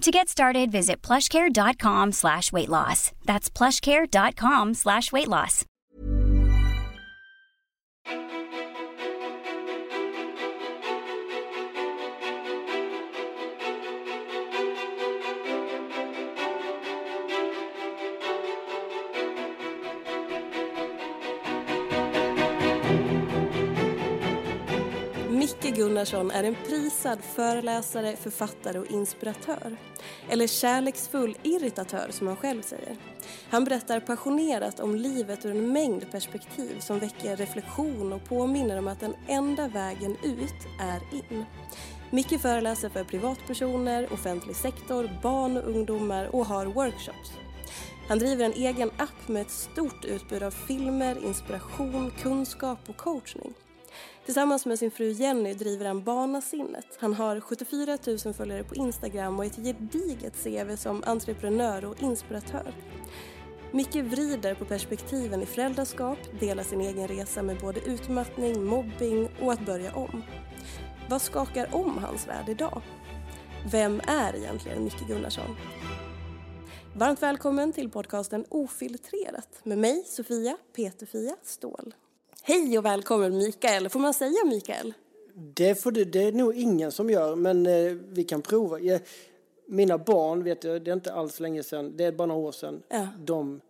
To get started, visit plushcare.com slash weight loss. That's plushcare.com slash weight loss. Micke Gunnarsson är en prisad föreläsare, författare och inspiratör. Eller kärleksfull irritatör som han själv säger. Han berättar passionerat om livet ur en mängd perspektiv som väcker reflektion och påminner om att den enda vägen ut är in. Micke föreläser för privatpersoner, offentlig sektor, barn och ungdomar och har workshops. Han driver en egen app med ett stort utbud av filmer, inspiration, kunskap och coachning. Tillsammans med sin fru Jenny driver han Barnasinnet. Han har 74 000 följare på Instagram och ett gediget CV som entreprenör och inspiratör. Micke vrider på perspektiven i föräldraskap, delar sin egen resa med både utmattning, mobbing och att börja om. Vad skakar om hans värld idag? Vem är egentligen Micke Gunnarsson? Varmt välkommen till podcasten Ofiltrerat med mig, Sofia Peterfia Ståhl. Hej och välkommen Mikael. Får man säga Mikael? Det, får du, det är nog ingen som gör, men eh, vi kan prova. Jag, mina barn, vet du, det är inte alls länge sedan, det är bara några år sedan, Ja. de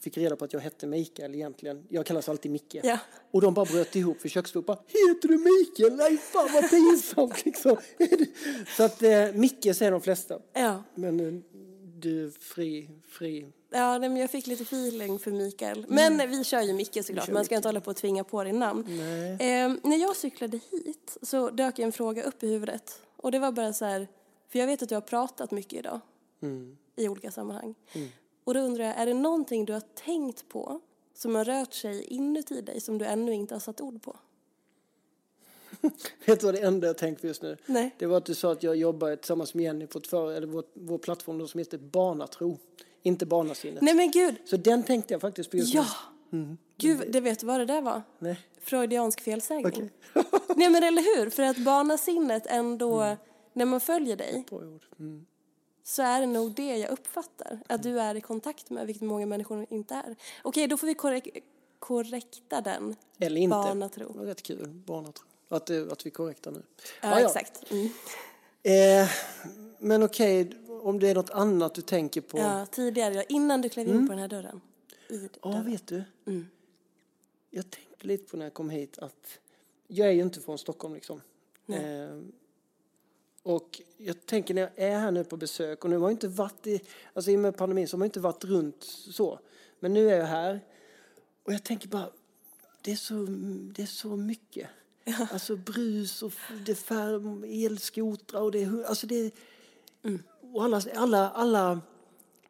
fick reda på att jag hette Mikael egentligen. Jag kallas alltid Micke. Ja. Och de bara bröt ihop köksbordet. bara, Heter du Mikael? Nej, fan vad pinsamt liksom. Så att eh, Micke säger de flesta. Ja, Men eh, du, fri, fri. Ja nej, men jag fick lite feeling för Mikael. Men vi kör ju Micke såklart, man ska inte hålla på att tvinga på din namn. Eh, när jag cyklade hit så dök en fråga upp i huvudet. Och det var bara så här, för jag vet att du har pratat mycket idag. I olika sammanhang. Och då undrar jag, är det någonting du har tänkt på som har rört sig inuti dig som du ännu inte har satt ord på? Vet du vad det enda jag tänkt på just nu? Nej. Det var att du sa att jag jobbar tillsammans med Jenny på ett för, eller vår, vår plattform som heter Barnatro. Inte Barnasinnet. Nej men gud, Så den tänkte jag faktiskt på just ja! nu. Gud, det vet du vad det där var? Nej. Freudiansk felsägning. Okej. Nej men eller hur? För att barnasinnet ändå, när man följer dig. Mm. så är det nog det jag uppfattar att du är i kontakt med, vilket många människor inte är. Okej, då får vi korrek- korrekta den. Eller inte. Barnatro. Det var rätt kul. Barnatro. Att, att vi är korrekta nu. Ja, exakt. Mm. Eh, men okej, om det är något annat du tänker på. Ja, tidigare, ja, innan du klev in på den här dörren. I Ja, dörren. vet du? Mm. Jag tänkte lite på när jag kom hit att jag är ju inte från Stockholm liksom. Eh, och jag tänker när jag är här nu på besök och nu har jag inte varit i, alltså i och med pandemin så har man inte varit runt så. Men nu är jag här och jag tänker bara, det är så, det är så mycket. Alltså brus och det är elskotrar och det är, alltså det är, och alla, alla, alla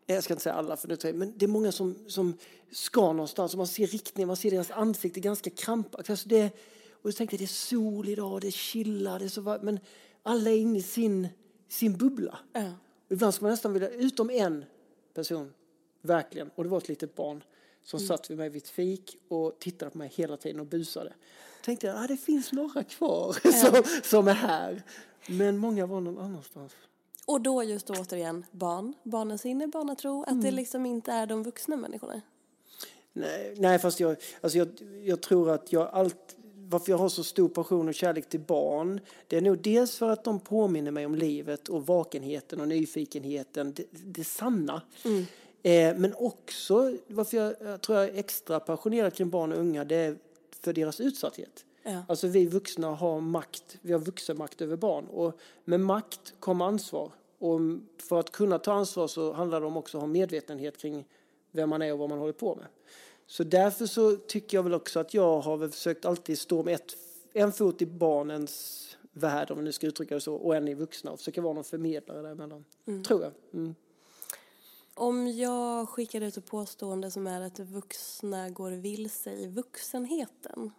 jag ska inte säga alla, för det men det är många som, som ska någonstans och man ser riktningen, man ser deras ansikte ganska krampaktigt. Alltså det, och jag tänkte det är sol idag, det är chilla, det är så varmt, men alla är inne i sin, sin bubbla. Ja. Ibland ska man nästan vilja, utom en person, verkligen, och det var ett litet barn som Mm. satt vid mig vid ett fik och tittade på mig hela tiden och busade. tänkte jag, ah, det finns några kvar som, som är här. Men många var någon annanstans. Och då just återigen barn, barnens sinne, barnatro, att det liksom inte är de vuxna människorna. Nej, nej fast jag, alltså jag, jag tror att jag allt, varför jag har så stor passion och kärlek till barn, det är nog dels för att de påminner mig om livet och vakenheten och nyfikenheten, det, det sanna. Eh, men också varför jag, jag tror jag är extra passionerad kring barn och unga, det är för deras utsatthet. Ja. Alltså vi vuxna har makt, vi har vuxenmakt över barn och med makt kommer ansvar. Och för att kunna ta ansvar så handlar det om också att ha medvetenhet kring vem man är och vad man håller på med. Så därför så tycker jag väl också att jag har väl försökt alltid stå med ett, en fot i barnens värld, om man nu ska uttrycka det så, och en i vuxna och försöka vara någon förmedlare däremellan. Tror jag. Mm. Om jag skickar ut ett påstående som är att vuxna går vilse i vuxenheten.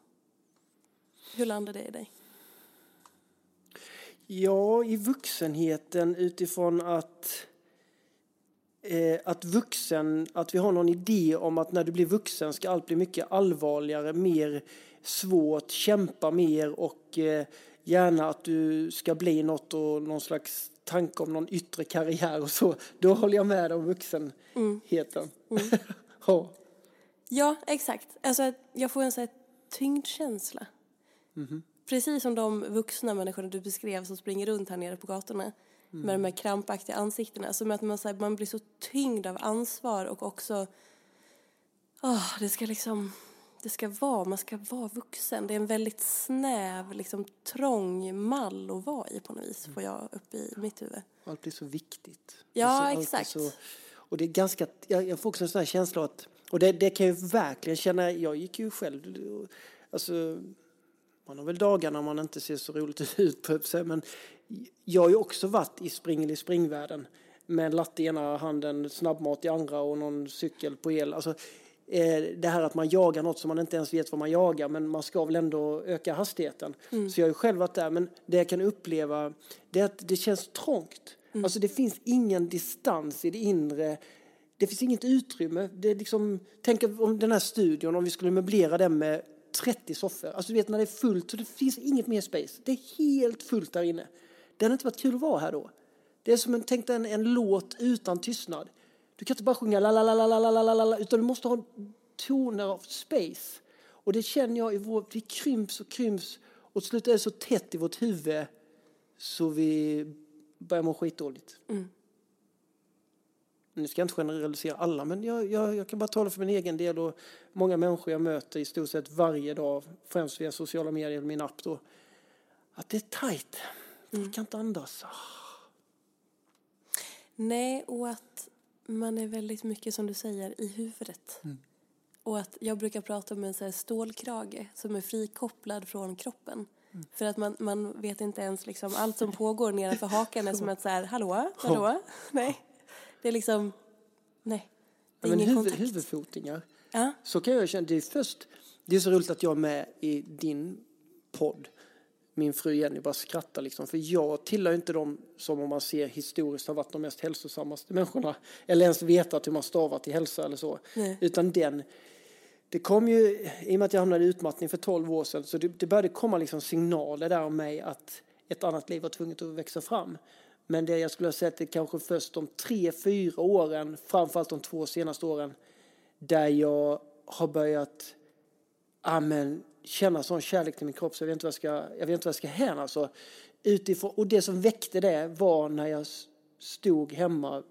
Hur landar det i dig? Ja, i vuxenheten utifrån att eh, att vuxen, att vi har någon idé om att när du blir vuxen ska allt bli mycket allvarligare, mer svårt, kämpa mer och eh, gärna att du ska bli något och någon slags tanke om någon yttre karriär och så. Då håller jag med om vuxenheten. ja. Ja, exakt. Alltså, jag får en sån här tyngdkänsla. Precis som de vuxna människorna du beskrev som springer runt här nere på gatorna med de här krampaktiga ansiktena. Som att man, så här, man blir så tyngd av ansvar och också... åh, det ska liksom... Det ska vara, man ska vara vuxen. Det är en väldigt snäv, liksom trång mall att vara i på något vis, får jag upp i mitt huvud. Allt blir så viktigt. Ja, Alltså, allt blir exakt. Så, och det är ganska, jag, jag får också en sån här känsla att, och det, det kan jag verkligen känna, jag gick ju själv, alltså, man har väl dagar när man inte ser så roligt ut men jag har ju också varit i spring i springvärlden med en latte i ena handen, snabbmat i andra och någon cykel på el. Alltså, eh, det här att man jagar något som man inte ens vet vad man jagar, men man ska väl ändå öka hastigheten. Så jag har ju själv varit där, men det jag kan uppleva det är att det känns trångt. Alltså det finns ingen distans i det inre. Det finns inget utrymme. Det är liksom, tänk om den här studion, om vi skulle möblera den med 30 soffor. Alltså du vet när det är fullt så det finns inget mer space. Det är helt fullt där inne. Det hade inte varit kul att vara här då. Det är som en, tänk dig en, en låt utan tystnad. Du kan inte bara sjunga la la la la la la la la la utan du måste ha toner av space. Och det känner jag i vår, vi krymps och krymps och till slut är det så tätt i vårt huvud så vi börjar må skitdåligt. Nu ska jag inte generalisera alla, men jag, jag, jag kan bara tala för min egen del och många människor jag möter i stort sett varje dag, främst via sociala medier, min app då, att det är tajt. Folk kan inte andas. Nej, och att man är väldigt mycket, som du säger, i huvudet. Och att jag brukar prata om en så här stålkrage som är frikopplad från kroppen. För att man, man vet inte ens liksom, allt som pågår nedanför hakan är som att så här, hallå, hallå, nej. Det är liksom, nej. Det är ingen huvud, kontakt. huvudfotingar. Ja, Så kan jag känna, det är först, det är så roligt att jag är med i din podd. Min fru Jenny bara skrattar liksom, för jag tillhör inte dem som om man ser historiskt har varit de mest hälsosammaste människorna. Eller ens vetat hur man stavar till hälsa eller så. Nej. Utan den, det kom ju, i och med att jag hamnade i utmattning för 12 år sedan, så det, det började komma liksom signaler där om mig att ett annat liv var tvunget att växa fram. Men det jag skulle säga att det kanske först de tre, fyra åren, framförallt de två senaste åren, där jag har börjat amen, känna sån kärlek till min kropp så jag vet inte vad jag ska, jag vet inte vad jag ska hän alltså. Utifrån, och det som väckte det var när jag stod hemma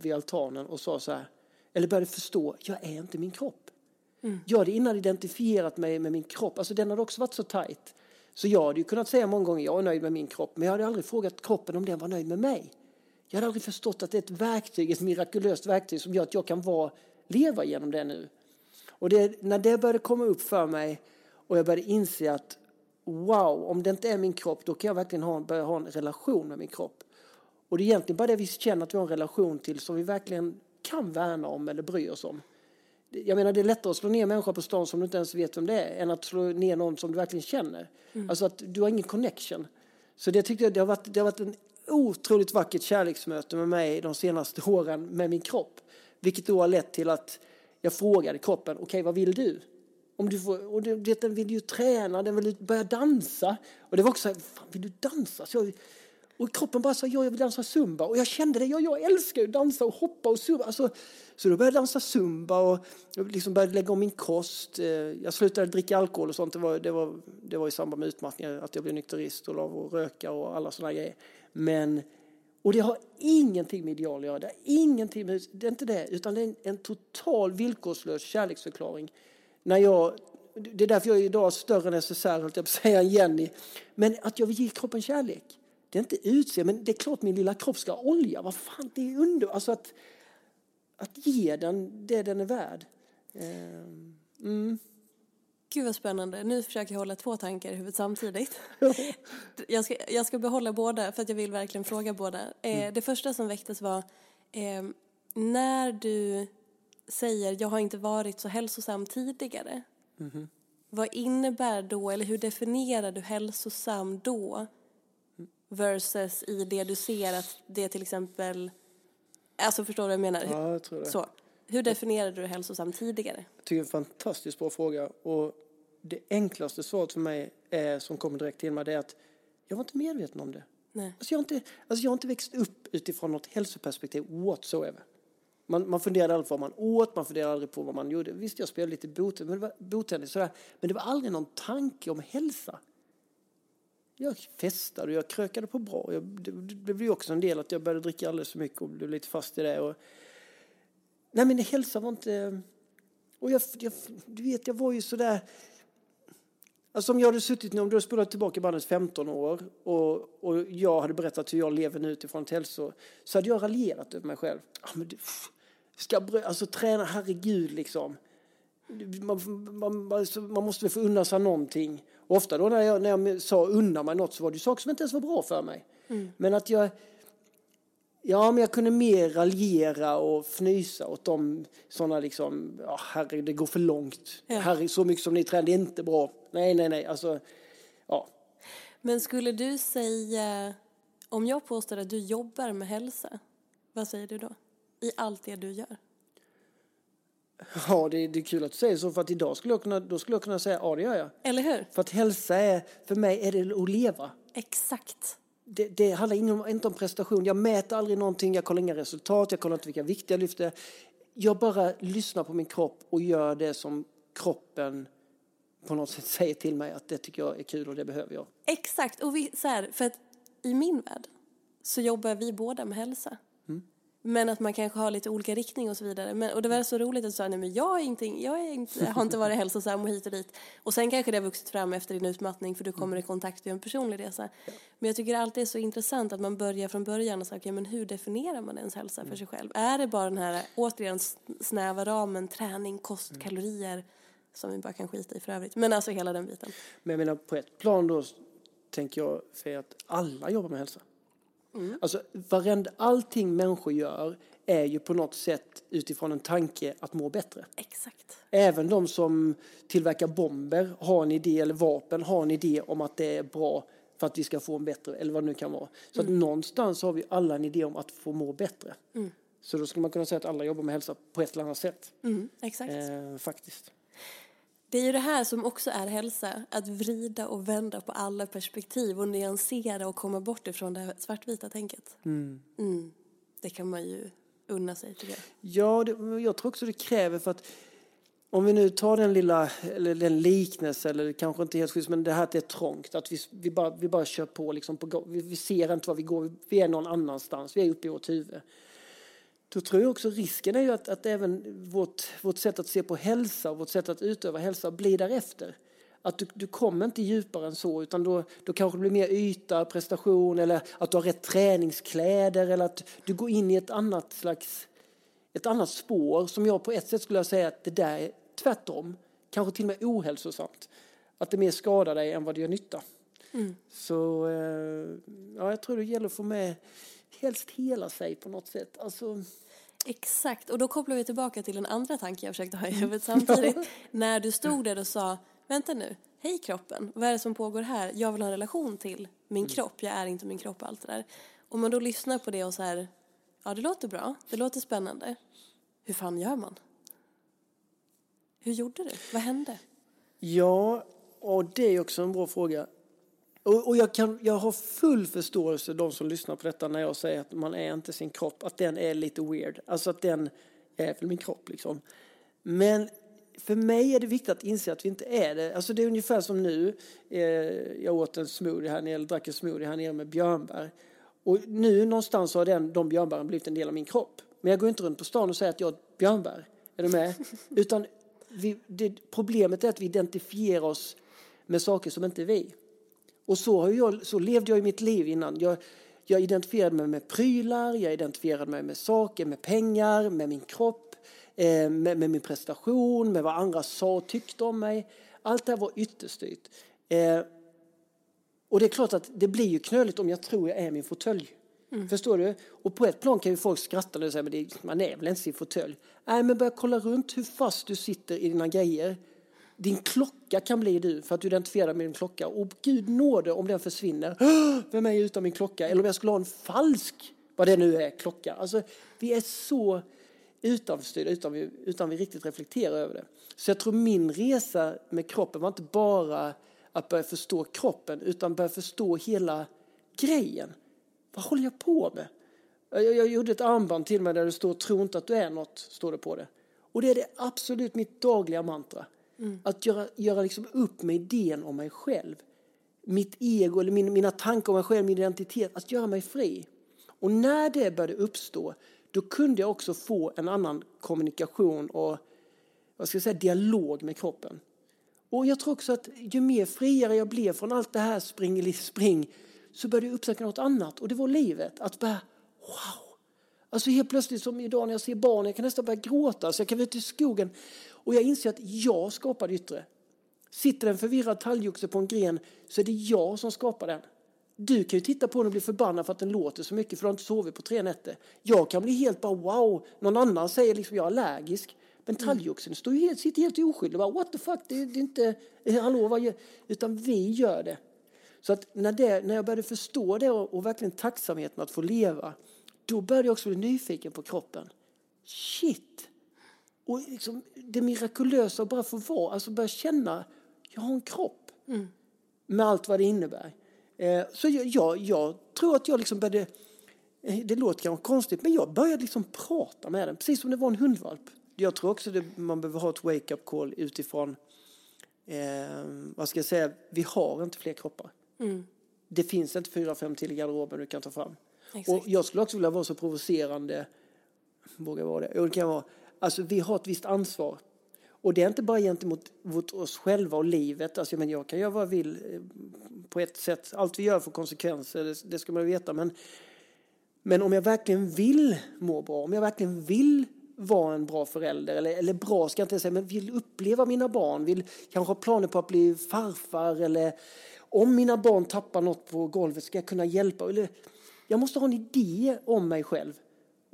vid altanen och sa så här, eller började förstå, jag är inte min kropp. Jag hade innan identifierat mig med min kropp, alltså den hade också varit så tajt. Så jag hade ju kunnat säga många gånger, jag är nöjd med min kropp, men jag hade aldrig frågat kroppen om den var nöjd med mig. Jag hade aldrig förstått att det är ett verktyg, ett mirakulöst verktyg som gör att jag kan vara, leva genom det nu. Och det, när det började komma upp för mig och jag började inse att wow, om det inte är min kropp då kan jag verkligen ha, börja ha en relation med min kropp. Och det är egentligen bara det vi känner att vi har en relation till som vi verkligen kan värna om eller bry oss om. Jag menar det är lättare att slå ner människor på stan som du inte ens vet vem det är än att slå ner någon som du verkligen känner. Mm. Alltså att du har ingen connection. Så det tyckte jag, det har varit, det har varit en otroligt vackert kärleksmöte med mig de senaste åren med min kropp. Vilket då har lett till att jag frågade kroppen, okej okay, vad vill du? Om du får, och det, den vill ju träna, den vill börja dansa. Och det var också fan vill du dansa? Så jag, och kroppen bara sa, ja jag vill dansa zumba. Och jag kände det, ja jag älskar ju dansa och hoppa och zumba. Alltså, så då började jag dansa zumba och liksom började lägga om min kost. Eh, jag slutade dricka alkohol och sånt. Det var, det var, det var i samband med utmattningen, att jag blev nykterist och la och röka och alla sådana grejer. Men, och det har ingenting med ideal att göra. Det, har ingenting med, det är inte det, utan det är en, en total villkorslös kärleksförklaring. När jag, det är därför jag är idag större än SSR, höll jag på att säga, Jenny. Men att jag vill ge kroppen kärlek. Det är inte utseende, men det är klart min lilla kropp ska olja. Vad fan, det är under... Alltså att, att ge den det den är värd. Ehm, mm. Gud vad spännande. Nu försöker jag hålla två tankar i huvudet samtidigt. jag, ska, jag ska behålla båda för att jag vill verkligen fråga båda. Eh, mm. Det första som väcktes var eh, när du säger jag har inte varit så hälsosam tidigare. Mm. Vad innebär då, eller hur definierar du hälsosam då? Versus i det du ser att det till exempel, alltså förstår du vad jag menar? Ja, jag tror det. Så. Hur definierade du hälsosam tidigare? Jag tycker det är en fantastiskt bra fråga. Och det enklaste svaret för mig är, som kommer direkt till mig det är att jag var inte medveten om det. Nej. Alltså jag, har inte, alltså jag har inte växt upp utifrån något hälsoperspektiv whatsoever. Man, man funderade aldrig på vad man åt, man funderade aldrig på vad man gjorde. Visst, jag spelade lite bottennis, men, det var, bottennis, sådär. men det var aldrig någon tanke om hälsa. Jag festade och jag krökade på bra. Jag, det, det blev också en del att jag började dricka alldeles för mycket och blev lite fast i det. Och, nej, men hälsa var inte... Och jag, jag, du vet, jag var ju sådär... Alltså om jag hade suttit nu, om du hade spolat tillbaka bandet 15 år och, och jag hade berättat hur jag lever nu utifrån ett hälso, så hade jag raljerat över mig själv. Ah, men du, ska alltså träna, herregud liksom. Man, man, man, alltså, måste väl få unna sig någonting. Ofta då när jag, när jag sa unna mig något så var det saker som inte ens var bra för mig. Mm. Men att jag, ja men jag kunde mer raljera och fnysa åt de sådana liksom, ja herre det går för långt. Ja. Herre, så mycket som ni tränar, det är inte bra. Nej, nej, nej, alltså, ja. Men skulle du säga, om jag påstår att du jobbar med hälsa, vad säger du då? I allt det du gör? Ja, det, det är kul att du säger så för att idag skulle jag kunna, då skulle jag kunna säga ja, det gör jag. Eller hur? För att hälsa är, för mig är det att leva. Exakt. Det, det handlar inte om prestation. Jag mäter aldrig någonting, jag kollar inga resultat, jag kollar inte vilka viktiga lyfter. Jag bara lyssnar på min kropp och gör det som kroppen på något sätt säger till mig att det tycker jag är kul och det behöver jag. Exakt, och vi, så här, för att i min värld så jobbar vi båda med hälsa. Men att man kanske har lite olika riktning och så vidare. Men, och det var så roligt att du sa, nej men jag, är inte, jag är inte, har inte varit hälsosam och hit och dit. Och sen kanske det har vuxit fram efter din utmattning för du kommer i kontakt med en personlig resa. Men jag tycker det alltid är så intressant att man börjar från början och säger, okay, men hur definierar man ens hälsa för sig själv? Är det bara den här, återigen, snäva ramen, träning, kost, mm. kalorier, som vi bara kan skita i för övrigt. Men alltså hela den biten. Men jag menar på ett plan då tänker jag säga att alla jobbar med hälsa. Mm. Alltså, varenda, allting människor gör är ju på något sätt utifrån en tanke att må bättre. Exakt. Även de som tillverkar bomber har en idé, eller vapen har en idé om att det är bra för att vi ska få en bättre, eller vad det nu kan vara. Så mm. att någonstans har vi alla en idé om att få må bättre. Mm. Så då skulle man kunna säga att alla jobbar med hälsa på ett eller annat sätt. Mm, exakt. Eh, faktiskt. Det är ju det här som också är hälsa, att vrida och vända på alla perspektiv och nyansera och komma bort ifrån det här svartvita tänket. Mm. Mm. Det kan man ju unna sig tycker jag. Ja, det, jag tror också det kräver för att om vi nu tar den lilla, eller den liknelse, eller kanske inte helt schysst, men det här att det är trångt, att vi, vi, bara, vi bara kör på liksom på, vi, vi ser inte var vi går, vi är någon annanstans, vi är uppe i vårt huvud då tror jag också risken är ju att, att även vårt, vårt sätt att se på hälsa och vårt sätt att utöva hälsa blir därefter. Att du, du kommer inte djupare än så, utan då, då kanske det blir mer yta, prestation eller att du har rätt träningskläder eller att du går in i ett annat slags ett annat spår som jag på ett sätt skulle säga att det där är tvärtom, kanske till och med ohälsosamt. Att det mer skadar dig än vad det gör nytta. Mm. Så eh, ja, jag tror det gäller att få med helst hela sig på något sätt. Alltså... Exakt, och då kopplar vi tillbaka till den andra tanken jag försökte ha i huvudet samtidigt. När du stod där och sa, vänta nu, hej kroppen, vad är det som pågår här? Jag vill ha en relation till min kropp, jag är inte min kropp och allt det där. Om man då lyssnar på det och så här, ja det låter bra, det låter spännande. Hur fan gör man? Hur gjorde du? Vad hände? Ja, och det är också en bra fråga. Och, och jag, kan, jag har full förståelse de som lyssnar på detta när jag säger att man är inte sin kropp, att den är lite weird. Alltså att den är väl min kropp liksom. Men för mig är det viktigt att inse att vi inte är det. Alltså det är ungefär som nu. Eh, jag åt en smoothie här nere, eller drack en smoothie här nere med björnbär. Och nu någonstans har den, de björnbären blivit en del av min kropp. Men jag går inte runt på stan och säger att jag har björnbär. Är du med? Utan vi, det, problemet är att vi identifierar oss med saker som inte är vi. Och så, jag, så levde jag i mitt liv innan. Jag, jag identifierade mig med prylar, jag identifierade mig med saker, med pengar, med min kropp, eh, med, med, min prestation, med vad andra sa och tyckte om mig. Allt det här var ytterstyrt. Eh, och det är klart att det blir ju knöligt om jag tror jag är min fåtölj. Mm. Förstår du? Och på ett plan kan ju folk skratta och säga, men det, man är väl inte sin fåtölj. Nej, men börja kolla runt hur fast du sitter i dina grejer. Din klocka kan bli du för att du identifierar dig med din klocka. Och Gud nåde om den försvinner. Vem är jag utan min klocka? Eller om jag skulle ha en falsk, vad det nu är, klocka. Alltså, vi är så utanförstyrda utan vi, utan vi riktigt reflekterar över det. Så jag tror min resa med kroppen var inte bara att börja förstå kroppen utan börja förstå hela grejen. Vad håller jag på med? Jag, jag gjorde ett armband till mig där det står tro inte att du är något, står det på det. Och det är det absolut mitt dagliga mantra. Mm. Att göra, göra liksom upp med idén om mig själv. Mitt ego, eller min, mina tankar om mig själv, min identitet. Att göra mig fri. Och när det började uppstå, då kunde jag också få en annan kommunikation och vad ska jag säga, dialog med kroppen. Och jag tror också att ju mer friare jag blev från allt det här spring, spring så började jag upptäcka något annat och det var livet. Att bara, wow! Alltså helt plötsligt som idag när jag ser barn, jag kan nästan börja gråta. Så jag kan vara ute i skogen och jag inser att jag skapar det yttre. Sitter en förvirrad talgoxe på en gren så är det jag som skapar den. Du kan ju titta på den och bli förbannad för att den låter så mycket för du har inte sovit på tre nätter. Jag kan bli helt bara wow. Någon annan säger liksom jag är allergisk. Men talgoxen står ju helt, sitter helt oskyldig. Bara, What the fuck, det, det är inte, hallå vad gör? Utan vi gör det. Så att när, det, när jag började förstå det och, och verkligen tacksamheten att få leva, då började jag också bli nyfiken på kroppen. Shit! Och liksom, det mirakulösa att bara få vara, alltså börja känna, jag har en kropp. Mm. Med allt vad det innebär. Eh, så jag, jag, jag, tror att jag liksom började, eh, det låter kanske konstigt, men jag började liksom prata med den, precis som det var en hundvalp. Jag tror också att man behöver ha ett wake-up call utifrån, eh, vad ska jag säga, vi har inte fler kroppar. Mm. Det finns inte fyra, fem till i garderoben du kan ta fram. Exakt. Och jag skulle också vilja vara så provocerande, våga vara det, det kan vara, alltså vi har ett visst ansvar. Och det är inte bara gentemot mot oss själva och livet, alltså men jag kan göra vad jag vill eh, på ett sätt, allt vi gör får konsekvenser, det, det ska man veta, men, men om jag verkligen vill må bra, om jag verkligen vill vara en bra förälder, eller, eller bra ska jag inte säga, men vill uppleva mina barn, vill kanske ha planer på att bli farfar eller om mina barn tappar något på golvet ska jag kunna hjälpa. Eller, jag måste ha en idé om mig själv.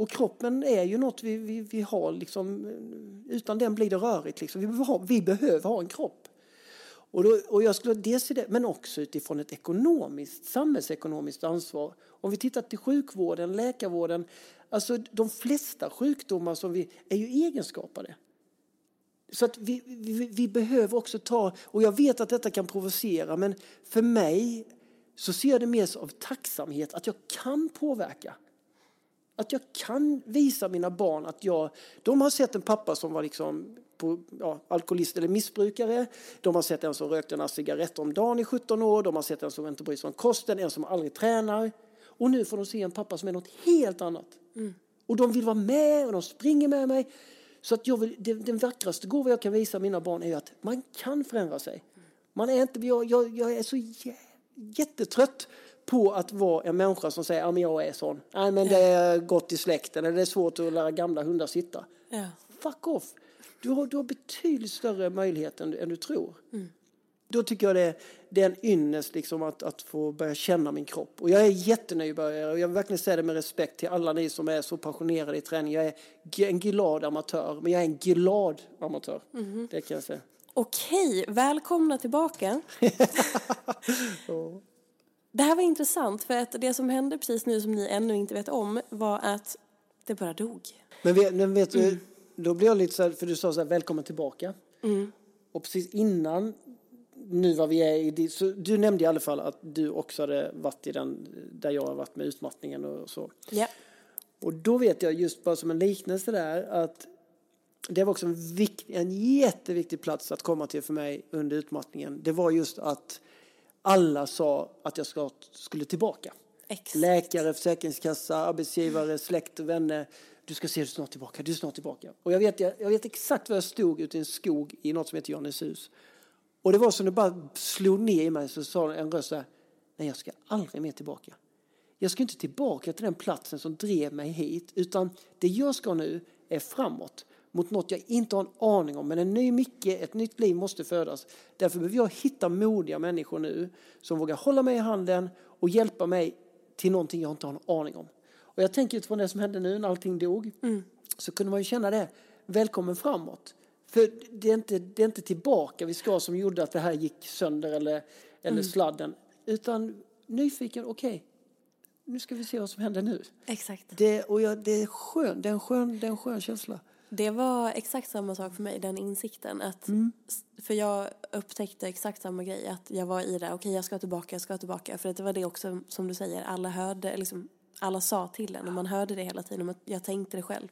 Och kroppen är ju något vi, vi, vi har, liksom, utan den blir det rörigt. Liksom. Vi, behöver ha, vi behöver ha en kropp. Och, då, och jag skulle dels det, men också utifrån ett ekonomiskt, samhällsekonomiskt ansvar. Om vi tittar till sjukvården, läkarvården, alltså de flesta sjukdomar som vi är ju egenskapade. Så att vi, vi, vi, behöver också ta, och jag vet att detta kan provocera, men för mig så ser jag det mer av tacksamhet att jag kan påverka. Att jag kan visa mina barn att jag, de har sett en pappa som var liksom på, ja, alkoholist eller missbrukare. De har sett en som rökte en cigarett om dagen i 17 år. De har sett en som inte bryr sig om kosten, en som aldrig tränar. Och nu får de se en pappa som är något helt annat. Mm. Och de vill vara med och de springer med mig. Så att jag vill, den vackraste gåva jag kan visa mina barn är att man kan förändra sig. Man är inte, jag, jag, jag är så jättetrött på att vara en människa som säger att ja, jag är sån. Nej, men det är gott i släkten eller det är svårt att lära gamla hundar sitta. Ja. Fuck off! Du har, du har betydligt större möjlighet än, än du tror. Mm. då tycker jag det, det är en ynnest liksom att, att få börja känna min kropp. Och jag är jättenybörjare och jag vill verkligen säga det med respekt till alla ni som är så passionerade i träning. Jag är en glad amatör, men jag är en glad amatör. Mm. Det kan jag säga. Okej, välkomna tillbaka. Det här var intressant för att det som hände precis nu som ni ännu inte vet om var att det bara dog. Men vet, men vet du, mm. då blir jag lite så här, för du sa så här, välkommen tillbaka. Mm. Och precis innan nu vad vi är i, så du nämnde i alla fall att du också hade varit i den, där jag har varit med utmattningen och så. Ja. Och då vet jag just bara som en liknelse där att det var också en, vikt, en jätteviktig plats att komma till för mig under utmattningen. Det var just att alla sa att jag ska, skulle tillbaka. Exakt. Läkare, försäkringskassa, arbetsgivare, släkt och vänner. Du ska se, du är snart tillbaka, du är snart tillbaka. Och jag vet, jag, jag vet exakt var jag stod ute i en skog i något som heter Johanneshus. Och det var som det bara slog ner i mig så sa en röst så här, nej jag ska aldrig mer tillbaka. Jag ska inte tillbaka till den platsen som drev mig hit, utan det jag ska nu är framåt mot något jag inte har en aning om. Men en ny Micke, ett nytt liv måste födas. Därför behöver jag hitta modiga människor nu som vågar hålla mig i handen och hjälpa mig till någonting jag inte har en aning om. Och jag tänker utifrån det som hände nu när allting dog, mm. så kunde man ju känna det, välkommen framåt. För det är, inte, det är inte tillbaka vi ska som gjorde att det här gick sönder eller, eller mm. sladden. Utan nyfiken, okej, okay, nu ska vi se vad som händer nu. Exakt. Det, och jag, det, är skön, det, är en skön, det är en skön känsla. Det var exakt samma sak för mig, den insikten. Att, mm. För jag upptäckte exakt samma grej, att jag var i det, okej okay, jag ska tillbaka, jag ska tillbaka. För att det var det också, som du säger, alla hörde, liksom, alla sa till en och man hörde det hela tiden. Och jag tänkte det själv.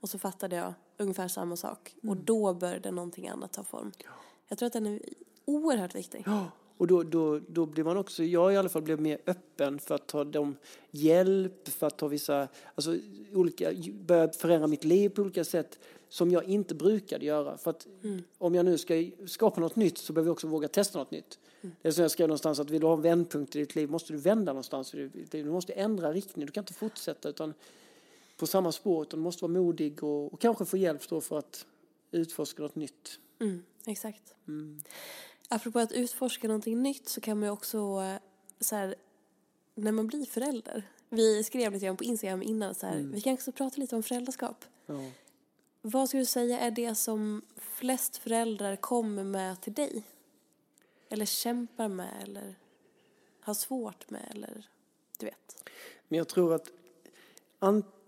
Och så fattade jag ungefär samma sak. Mm. Och då började någonting annat ta form. Ja. Jag tror att den är oerhört viktig. Ja. Och då, då, då blir man också, jag i alla fall blev mer öppen för att ta dem hjälp, för att ta vissa, alltså olika, börja förändra mitt liv på olika sätt som jag inte brukade göra. För att mm. om jag nu ska skapa något nytt så behöver jag också våga testa något nytt. Mm. Det är som jag skrev någonstans att vill du ha en vändpunkt i ditt liv måste du vända någonstans. Du måste ändra riktning, du kan inte fortsätta utan på samma spår utan du måste vara modig och, och kanske få hjälp då för att utforska något nytt. Mm, exakt. Mm. Apropå att utforska någonting nytt så kan man ju också eh, så här, när man blir förälder. Vi skrev lite grann på Instagram innan så här, mm. vi kan också prata lite om föräldraskap. Ja. Vad skulle du säga är det som flest föräldrar kommer med till dig? Eller kämpar med eller har svårt med eller du vet? Men jag tror att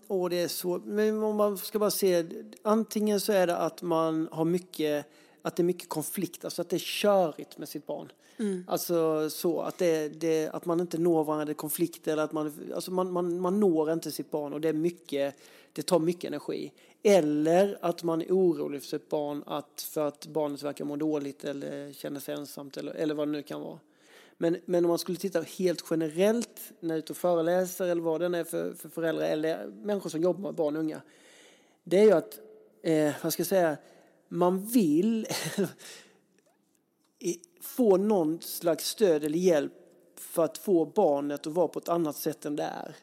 och det är så, men om man ska bara se, antingen så är det att man har mycket, att det är mycket konflikt, alltså att det är körigt med sitt barn. Mm. Alltså så, att, det, det, att man inte når varandra, det är konflikter, eller att man, alltså man, man, man når inte sitt barn och det är mycket, det tar mycket energi. Eller att man är orolig för sitt barn, att, för att barnet verkar må dåligt eller känner sig ensamt eller, eller vad det nu kan vara. Men, men om man skulle titta helt generellt när jag är ute och föreläser eller vad det är för, för föräldrar eller människor som jobbar med barn och unga. Det är ju att, eh, vad ska jag säga, man vill få någon slags stöd eller hjälp för att få barnet att vara på ett annat sätt än det är.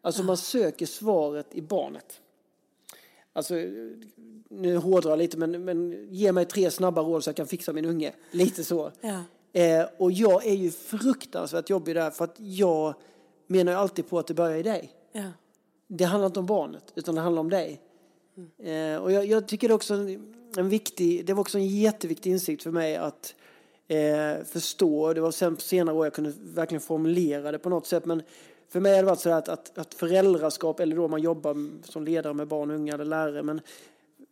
Alltså man söker svaret i barnet. Alltså, nu hårdrar jag lite, men, men ge mig tre snabba råd så jag kan fixa min unge. Lite så. Ja. Eh, och jag är ju fruktansvärt jobbig där för att jag menar ju alltid på att det börjar i dig. Ja. Det handlar inte om barnet utan det handlar om dig. Mm. Eh, och jag, jag, tycker också en, viktig, det var också en jätteviktig insikt för mig att eh, förstå. Det var sen på senare år jag kunde verkligen formulera det på något sätt. Men för mig har det varit så att, att, att föräldraskap, eller då man jobbar som ledare med barn och unga eller lärare, men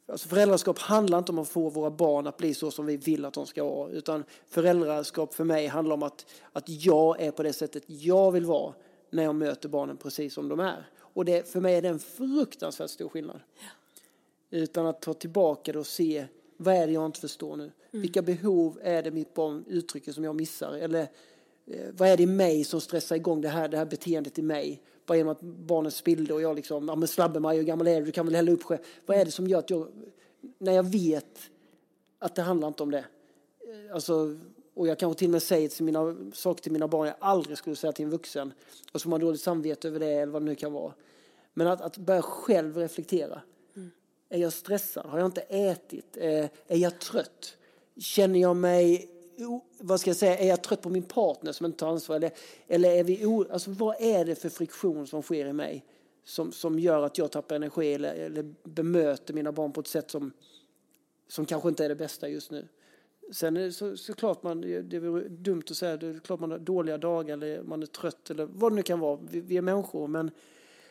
Alltså föräldraskap handlar inte om att få våra barn att bli så som vi vill att de ska vara. Utan föräldraskap för mig handlar om att, att jag är på det sättet jag vill vara när jag möter barnen precis som de är. Och det, för mig är det en fruktansvärt stor skillnad. Utan att ta tillbaka det och se vad är det jag inte förstår nu? Mm. Vilka behov är det mitt barn uttrycker som jag missar? Eller eh, vad är det i mig som stressar igång det här, det här beteendet i mig? bara genom att barnen spillde och jag liksom, ja men Slabbe-Maj, hur gammal är du? Du kan väl hälla upp själv. Vad är det som gör att jag, när jag vet att det handlar inte om det. Alltså, och jag kanske till och med säger till mina, saker till mina barn jag aldrig skulle säga till en vuxen. Och så har dåligt samvete över det eller vad det nu kan vara. Men att, att börja själv reflektera. Är jag stressad? Har jag inte ätit? Eh, är jag trött? Känner jag mig vad ska jag säga, är jag trött på min partner som inte tar ansvar? Eller, eller är vi o, alltså, vad är det för friktion som sker i mig som, som gör att jag tappar energi eller, eller bemöter mina barn på ett sätt som, som kanske inte är det bästa just nu? Sen är det så, såklart man, det är dumt att säga, det är klart man har dåliga dagar eller man är trött eller vad det nu kan vara. Vi, vi är människor men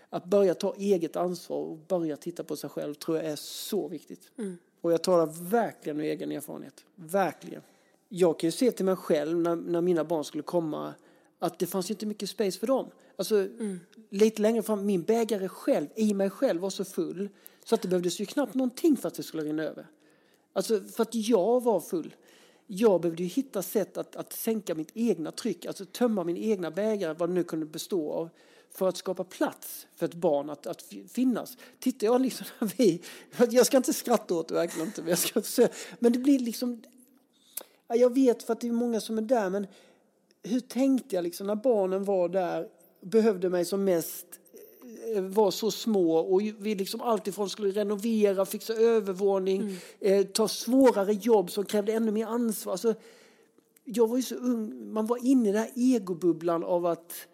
att börja ta eget ansvar och börja titta på sig själv tror jag är så viktigt. Mm. Och jag talar verkligen med egen erfarenhet. Verkligen. Jag kan ju se till mig själv när, när mina barn skulle komma att det fanns inte mycket space för dem. Alltså, mm. Lite längre fram, min bägare själv, i mig själv var så full så att det behövdes ju knappt någonting för att det skulle rinna över. Alltså för att jag var full. Jag behövde ju hitta sätt att, att sänka mitt egna tryck, alltså tömma min egna bägare, vad det nu kunde bestå av för att skapa plats för ett barn att, att finnas. Tittar jag liksom när vi, jag ska inte skratta åt det verkligen inte, men, jag ska, men det blir liksom, jag vet för att det är många som är där, men hur tänkte jag liksom när barnen var där, behövde mig som mest, eh, var så små och vi liksom alltifrån skulle renovera, fixa övervåning, mm. eh, ta svårare jobb som krävde ännu mer ansvar. Alltså, jag var ju så ung, man var inne i den här egobubblan av att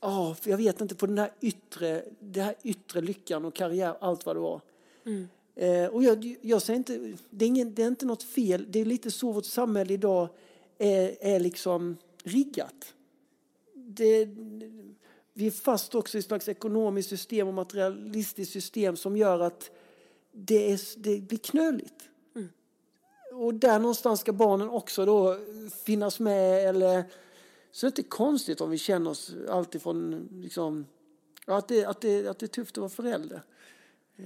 oh, jag vet inte, på den här yttre, den här yttre lyckan och karriär, allt vad det var. Mm. Eh, och jag, jag säger inte, det är, ingen, det är inte något fel, det är lite så vårt samhälle idag är, är liksom riggat. Det, vi är fast också i ett slags ekonomiskt system och materialistiskt system som gör att det, är, det blir knöligt. Mm. Och där någonstans ska barnen också då finnas med eller så det är inte konstigt om vi känner oss alltifrån liksom, att, det, att, det, att det är tufft att vara förälder. Eh,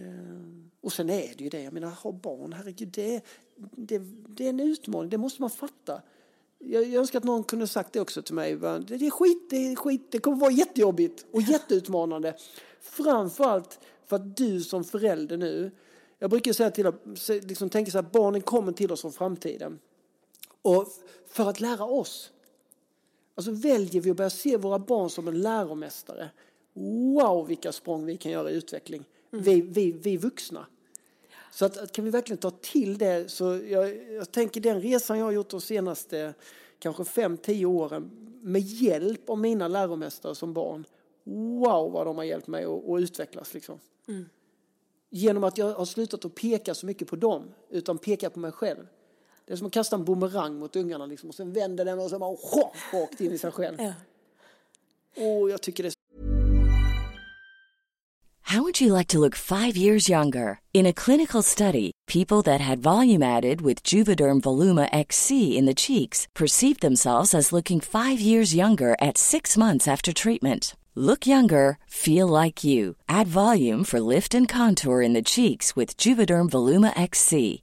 och sen är det ju det, jag menar ha barn, herregud, det, det, det är en utmaning, det måste man fatta. Jag, jag önskar att någon kunde sagt det också till mig. Det är skit, det är skit, det kommer vara jättejobbigt och jätteutmanande. Framförallt för att du som förälder nu, jag brukar säga till liksom tänka så att barnen kommer till oss från framtiden. Och för att lära oss Alltså väljer vi att börja se våra barn som en läromästare. Wow, vilka språng vi kan göra i utveckling. Mm. Vi, vi, vi vuxna. Så att, kan vi verkligen ta till det. Så jag, jag tänker den resan jag har gjort de senaste kanske fem, tio åren med hjälp av mina läromästare som barn. Wow, vad de har hjälpt mig att, att utvecklas. Liksom. Mm. Genom att jag har slutat att peka så mycket på dem, utan peka på mig själv. Det är som att kasta en bumerang mot ungarna liksom, och sen vänder den och så bara rakt in i sig själv. Ja. Och jag tycker det är How would you like to look five years younger? In a clinical study, people that had volume added with Juvederm Voluma XC in the cheeks perceived themselves as looking five years younger at six months after treatment. Look younger, feel like you. Add volume for lift and contour in the cheeks with Juvederm Voluma XC.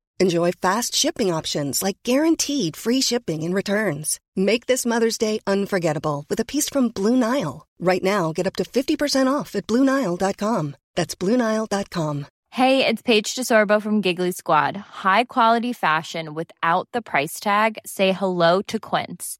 Enjoy fast shipping options like guaranteed free shipping and returns. Make this Mother's Day unforgettable with a piece from Blue Nile. Right now, get up to 50% off at BlueNile.com. That's BlueNile.com. Hey, it's Paige DeSorbo from Giggly Squad. High quality fashion without the price tag? Say hello to Quince.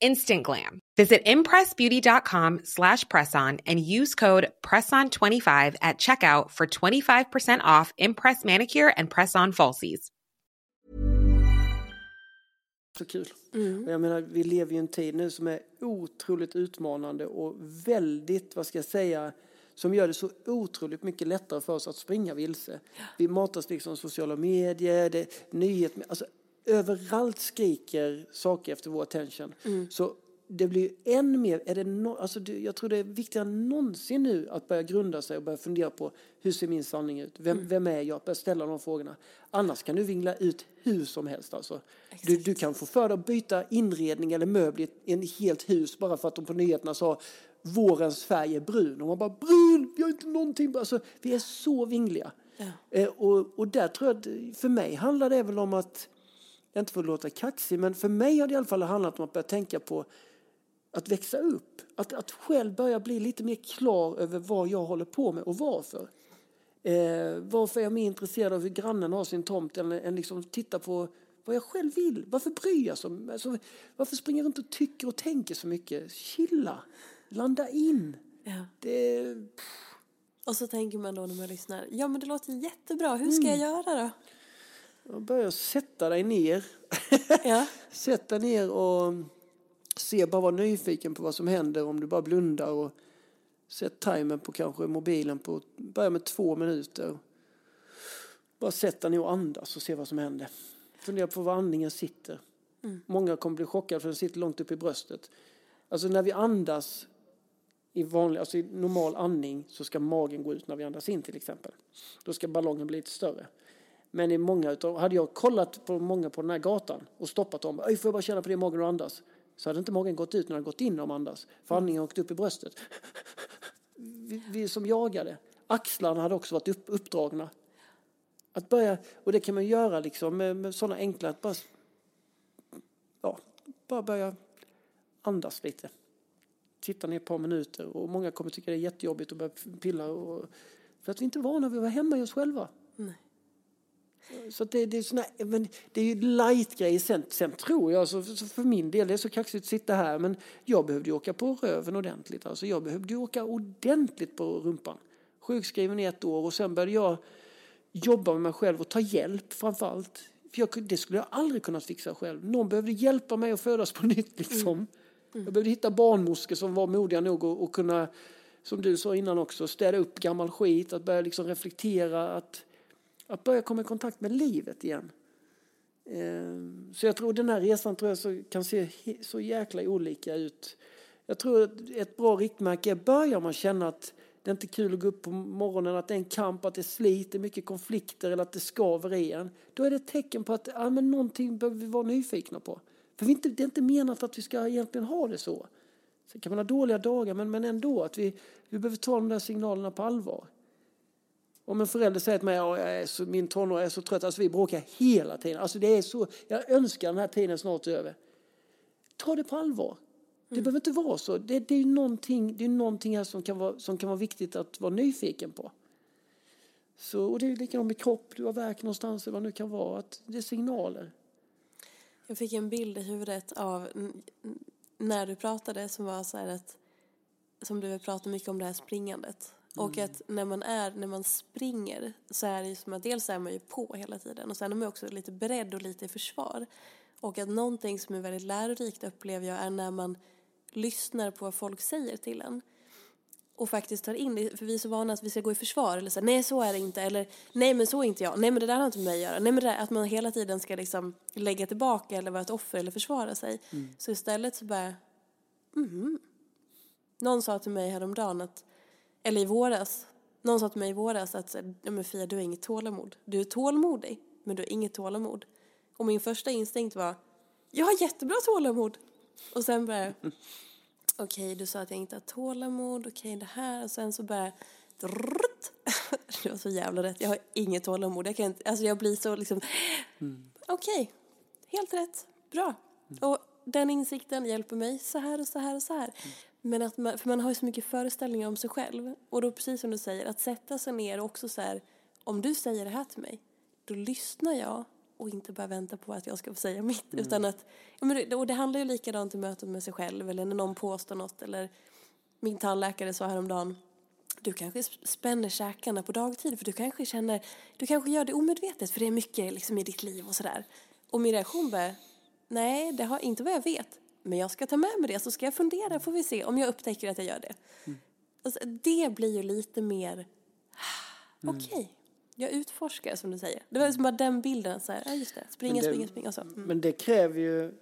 Instant glam. Visit impressbeauty.com slash presson and use code PRESSON25 at checkout for 25% off Impress Manicure and Press-On Falsies. Så kul. Och jag menar, vi lever ju en tid nu som är otroligt utmanande och väldigt, vad ska jag säga, som gör det så otroligt mycket lättare för oss att springa vilse. Vi matas liksom sociala medier, det, nyheter, alltså överallt skriker saker efter vår attention. Så det blir än mer, är det no, alltså det, jag tror det är viktigare än någonsin nu att börja grunda sig och börja fundera på hur ser min sanning ut? Vem, vem är jag? Börja ställa de frågorna. Annars kan du vingla ut hur som helst alltså. Du, du kan få för dig att byta inredning eller möbler i ett helt hus bara för att de på nyheterna sa vårens färg är brun. Och man bara brun, vi har inte någonting. Alltså, vi är så vingliga. Eh, och, och där tror jag att för mig handlar det väl om att inte för att låta kaxig, men för mig har det i alla fall handlat om att börja tänka på att växa upp. Att, att själv börja bli lite mer klar över vad jag håller på med och varför. Eh, varför är jag mer intresserad av hur grannen har sin tomt än, än liksom titta på vad jag själv vill. Varför bryr jag sig? Alltså, varför springer jag runt och tycker och tänker så mycket? Chilla, landa in. Ja. Det, Och så tänker man då när man lyssnar, ja men det låter jättebra, hur ska jag göra då? Jag börjar sätta dig ner. Ja. Sätt dig ner och se, bara vara nyfiken på vad som händer om du bara blundar och sätt timern på kanske mobilen på, börja med två minuter. Bara sätt dig ner och andas och se vad som händer. Fundera på var andningen sitter. Många kommer bli chockade för den sitter långt upp i bröstet. Alltså när vi andas i, vanlig, alltså i normal andning så ska magen gå ut när vi andas in till exempel. Då ska ballongen bli lite större. Men i många utav, hade jag kollat på många på den här gatan och stoppat dem, Öj, får jag bara känna på det i magen och andas? Så hade inte magen gått ut när den gått in om andas. För andningen åkte upp i bröstet. Vi, vi som jagade. Axlarna hade också varit upp, uppdragna. Att börja, och det kan man göra liksom med, med sådana enkla, att bara, ja, bara börja andas lite. Titta ner ett par minuter och många kommer tycka det är jättejobbigt att börja pilla och, för att vi inte är vana vid att vara hemma i oss själva. Så att det, det är såna, men det är ju light-grejer. Sen, sen tror jag, så, så för min del, det är så kaxigt att sitta här, men jag behövde ju åka på röven ordentligt. Alltså jag behövde ju åka ordentligt på rumpan. Sjukskriven i ett år och sen började jag jobba med mig själv och ta hjälp framför allt. För jag, det skulle jag aldrig kunnat fixa själv. Någon behövde hjälpa mig att födas på nytt liksom. Jag behövde hitta barnmorskor som var modiga nog och, och kunna, som du sa innan också, städa upp gammal skit, att börja liksom reflektera, att att börja komma i kontakt med livet igen. Ehm, så jag tror den här resan tror jag så, kan se så jäkla olika ut. Jag tror att ett bra riktmärke är börjar man känna att det är inte är kul att gå upp på morgonen, att det är en kamp, att det är slit, det är mycket konflikter eller att det skaver i en. Då är det ett tecken på att ja, men någonting behöver vi vara nyfikna på. För vi inte, det är inte menat att vi ska egentligen ha det så. Sen kan man ha dåliga dagar men, men ändå att vi, vi behöver ta de där signalerna på allvar. Om en förälder säger till mig att min tonåring är så trött, alltså vi bråkar hela tiden. Alltså det är så, jag önskar den här tiden snart är över. Ta det på allvar. Det behöver inte vara så. Det, det är ju någonting, det är någonting här som kan, vara, som kan vara viktigt att vara nyfiken på. Så, och det är likadant med kropp, du har värk någonstans eller vad det nu kan vara. Att det är signaler. Jag fick en bild i huvudet av när du pratade som var så här att som du pratade mycket om det här springandet. Och att när man är, när man springer så är det ju som att dels är man ju på hela tiden och sen är man också lite beredd och lite i försvar. Och att någonting som är väldigt lärorikt upplever jag är när man lyssnar på vad folk säger till en. Och faktiskt tar in det, för vi är så vana att vi ska gå i försvar eller här, nej så är det inte eller nej men så är inte jag, nej men det där har inte med mig att göra, nej men det där, att man hela tiden ska liksom lägga tillbaka eller vara ett offer eller försvara sig. Så istället så bara, mhm. Någon sa till mig häromdagen att, eller i våras, någon sa till mig i våras att ja men Fia du har inget tålamod. Du är tålmodig, men du har inget tålamod. Och min första instinkt var, jag har jättebra tålamod. Och sen bara, okej du sa att jag inte har tålamod, okej det här. Och sen så bara, drrrt, det var så jävla rätt. Jag har inget tålamod. Jag, kan inte, alltså jag blir så liksom, okej, okay, helt rätt, bra. Och den insikten hjälper mig så här och så här och så här. Men att man, för man har ju så mycket föreställningar om sig själv. Och då precis som du säger, att sätta sig ner och också så här, om du säger det här till mig, då lyssnar jag och inte bara vänta på att jag ska få säga mitt. Mm. Utan att, och det handlar ju likadant i mötet med sig själv eller när någon påstår något eller min tandläkare sa häromdagen du kanske spänner käkarna på dagtid för du kanske känner, du kanske gör det omedvetet för det är mycket liksom i ditt liv och sådär. Och min reaktion var, nej det har inte vad jag vet. Men jag ska ta med mig det så ska jag fundera får vi se om jag upptäcker att jag gör det. Mm. Alltså, det blir ju lite mer, okej. Okay. Jag utforskar som du säger. Det var liksom bara den bilden, så här, ja just det, springa, det, springa, springa och så. Mm. Men det kräver ju,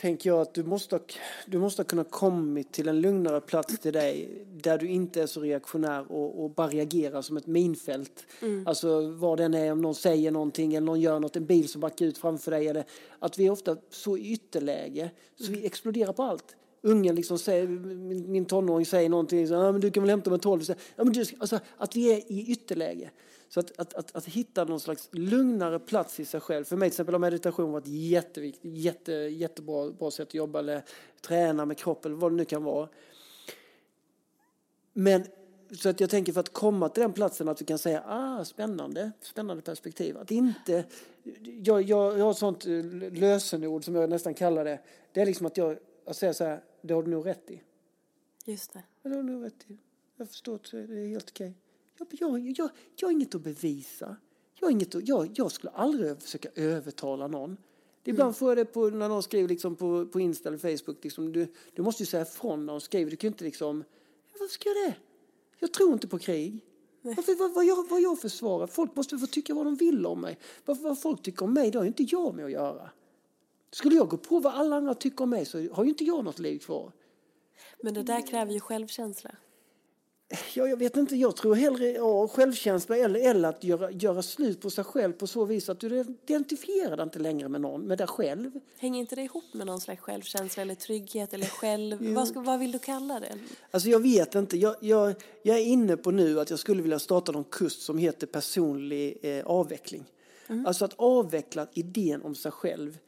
tänker jag, att du måste, du måste ha kunnat kommit till en lugnare plats till dig där du inte är så reaktionär och, och bara reagerar som ett minfält. Mm. Alltså vad den är, om någon säger någonting eller någon gör något, en bil som backar ut framför dig. Eller, att vi är ofta så i ytterläge så vi exploderar på allt. Ungen liksom säger, min, min tonåring säger någonting, så, ah, men du kan väl hämta mig tolv. Så, ja, men du, alltså, att vi är i ytterläge. Så att, att, att, att, hitta någon slags lugnare plats i sig själv. För mig till exempel har meditation varit jätteviktigt, jätte, jättebra bra sätt att jobba eller träna med kroppen, vad det nu kan vara. Men så att jag tänker för att komma till den platsen att du kan säga ah, spännande, spännande perspektiv. Att inte, jag, jag, jag har ett sånt lösenord som jag nästan kallar det. Det är liksom att jag, jag säger så här, det har du nog rätt i. Just det. Det har du nog rätt i. Jag förstår att det är helt okej. Jag, jag, jag, jag har inget att bevisa. Jag, har inget att, jag, jag skulle aldrig försöka övertala någon. Ibland mm. får jag det på, när någon skriver liksom på, på Insta eller Facebook. Liksom, du, du måste ju säga ifrån när de skriver. Du kan inte liksom, varför ska jag det? Jag tror inte på krig. Varför, vad, vad, jag, vad jag försvarar? Folk måste få tycka vad de vill om mig. Vad, vad folk tycker om mig, det har ju inte jag med att göra. Skulle jag gå på vad alla andra tycker om mig så har ju inte jag något liv kvar. Men det där kräver ju självkänsla. Ja, jag vet inte, jag tror hellre ja, självkänsla eller, eller att göra, göra slut på sig själv på så vis att du identifierar dig inte längre med någon, med dig själv. Hänger inte det ihop med någon slags självkänsla eller trygghet eller själv, vad, ska, vad vill du kalla det? Alltså jag vet inte, jag, jag, jag är inne på nu att jag skulle vilja starta någon kurs som heter personlig eh, avveckling. Mm. Alltså att avveckla idén om sig själv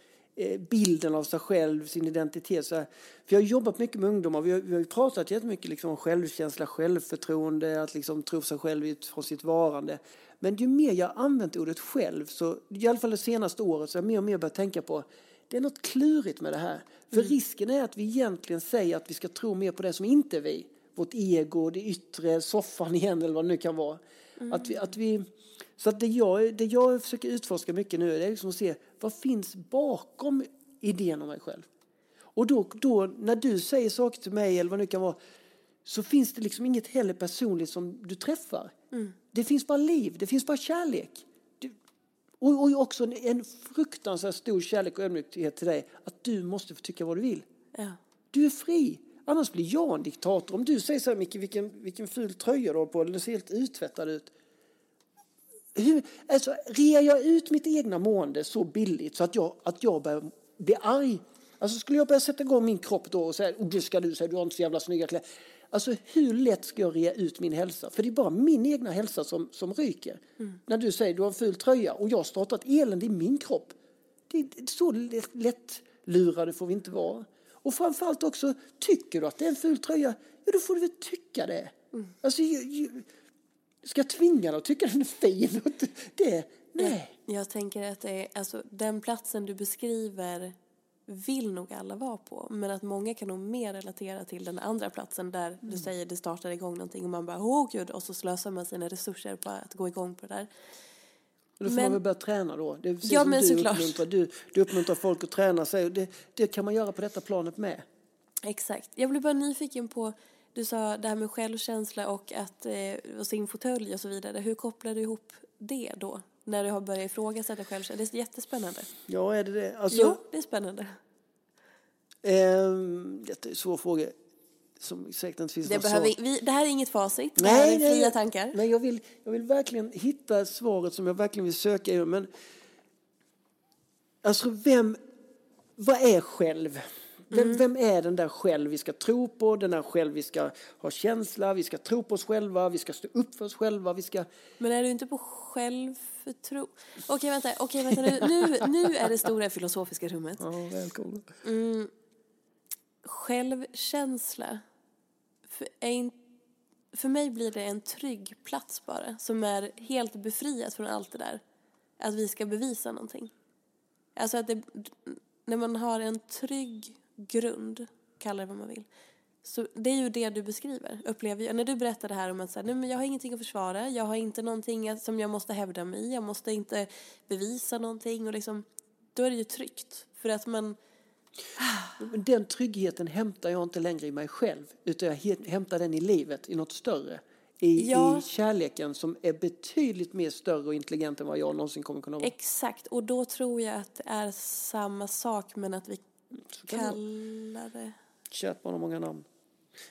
bilden av sig själv, sin identitet. Så här. För jag har jobbat mycket med ungdomar, vi har, vi har pratat jättemycket liksom om självkänsla, självförtroende, att liksom tro sig själv utifrån sitt varande. Men ju mer jag använt ordet själv, så, i alla fall det senaste året, så har jag mer och mer börjat tänka på det är något klurigt med det här. För mm. risken är att vi egentligen säger att vi ska tro mer på det som inte är vi. Vårt ego, det yttre, soffan igen eller vad det nu kan vara. Mm. Att vi, att vi så att det, jag, det jag försöker utforska mycket nu är liksom att se vad finns bakom idén om mig själv. Och då, då när du säger saker till mig eller vad det nu kan vara så finns det liksom inget heller personligt som du träffar. Mm. Det finns bara liv, det finns bara kärlek. och, och också en, en fruktansvärt stor kärlek och ödmjukhet till dig att du måste få tycka vad du vill. Ja. Du är fri. Annars blir jag en diktator. Om du säger så här, Micke, vilken, vilken ful tröja du har på, eller ser helt uttvättad ut hur, alltså, rear jag ut mitt egna mående så billigt så att jag, att jag börjar bli arg? Alltså skulle jag börja sätta igång min kropp då och säga, oh, det ska du säga, du har inte så jävla snygga kläder. Alltså hur lätt ska jag rea ut min hälsa? För det är bara min egna hälsa som, som ryker. Mm. När du säger du har en ful tröja och jag startar ett elände i min kropp. Det är så lätt, lätt lurade får vi inte vara. Och framförallt också, tycker du att det är en ful tröja, ja då får du väl tycka det. Mm. Alltså, ju, ju, Ska jag tvinga dig att tycka den är fin? Det, nej. Jag tänker att det är, alltså, den platsen du beskriver vill nog alla vara på. Men att många kan nog mer relatera till den andra platsen där mm. du säger det startar igång någonting och man bara åh gud och så slösar man sina resurser på att gå igång på det där. Då får men, man väl börja träna då. Det är precis ja, som men du såklart. uppmuntrar. Du, du uppmuntrar folk att träna sig. Det, det kan man göra på detta planet med. Exakt. Jag blir bara nyfiken på du sa det här med självkänsla och att eh, och sin fåtölj och så vidare. Hur kopplar du ihop det då? När du har börjat ifrågasätta självkänsla. Det är jättespännande. Ja, är det det? Alltså, jo, det är spännande. Eh, det är en svår fråga. Som säkert inte finns det, behöver, vi, det här är inget facit. Nej, det här är nej, fria tankar. Nej, jag vill, jag vill verkligen hitta svaret som jag verkligen vill söka. Men alltså, vem, vad är själv? Vem, vem är den där själv vi ska tro på, den där själv vi ska ha känsla, vi ska tro på oss själva, vi ska stå upp för oss själva, vi ska... Men är du inte på självförtro... Okej, vänta, okej, vänta nu, nu, är det stora filosofiska rummet. Ja, välkommen. Självkänsla. För, en, för mig blir det en trygg plats bara, som är helt befriat från allt det där. Att vi ska bevisa någonting. Alltså att det, när man har en trygg grund, kalla det vad man vill, så det är ju det du beskriver, upplever jag. När du berättar det här om att så här, nej, men jag har ingenting att försvara, jag har inte någonting som jag måste hävda mig i, jag måste inte bevisa någonting och liksom, då är det ju tryggt. För att man, den tryggheten hämtar jag inte längre i mig själv, utan jag hämtar den i livet, i något större. I, Ja. I kärleken som är betydligt mer större och intelligent än vad jag någonsin kommer kunna vara. exakt, och då tror jag att det är samma sak men att vi Så kan det vara. kallar det... Kärt barn har många namn.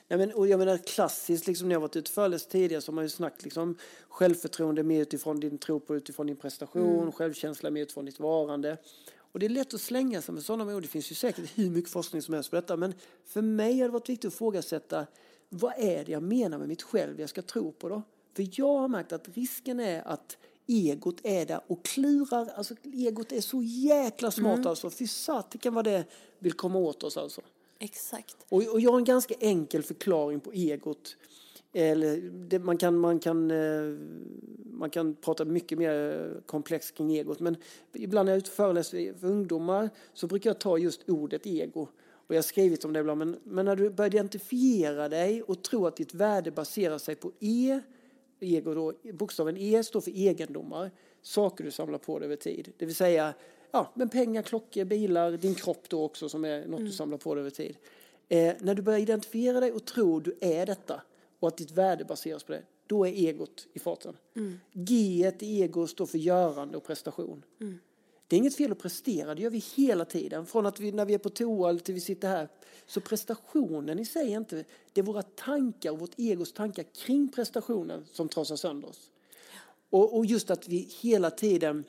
Nej, men, och jag menar klassiskt, liksom, när jag varit ute föreläst tidigare så har man ju snackat liksom, självförtroende mer utifrån din tro på, utifrån din prestation, självkänsla mer utifrån ditt varande. Och det är lätt att slänga sig med sådana ord. Det finns ju säkert hur mycket forskning som helst på detta. Men för mig har det varit viktigt att ifrågasätta vad är det jag menar med mitt själv jag ska tro på då? För jag har märkt att risken är att egot är där och klurar. Alltså egot är så jäkla smart alltså. Fy satiken vad det vill komma åt oss alltså. Exakt. Och, och jag har en ganska enkel förklaring på egot. Eller det, man, kan, man, kan, eh, man kan prata mycket mer komplext kring egot. Men ibland när jag är ute och föreläser för ungdomar så brukar jag ta just ordet ego. Och jag har skrivit om det ibland. Men, men när du börjar identifiera dig och tro att ditt värde baserar sig på E, ego då, bokstaven E står för egendomar, saker du samlar på dig över tid. Det vill säga ja, men pengar, klockor, bilar, din kropp då också som är något du samlar på dig över tid. Eh, när du börjar identifiera dig och tror du är detta och att ditt värde baseras på det, då är egot i farten. G i ego står för görande och prestation. Det är inget fel att prestera, det gör vi hela tiden. Från att vi när vi är på toa till vi sitter här. Så prestationen i sig är inte, det är våra tankar och vårt egos tankar kring prestationen som trasar sönder oss. Och, och just att vi hela tiden,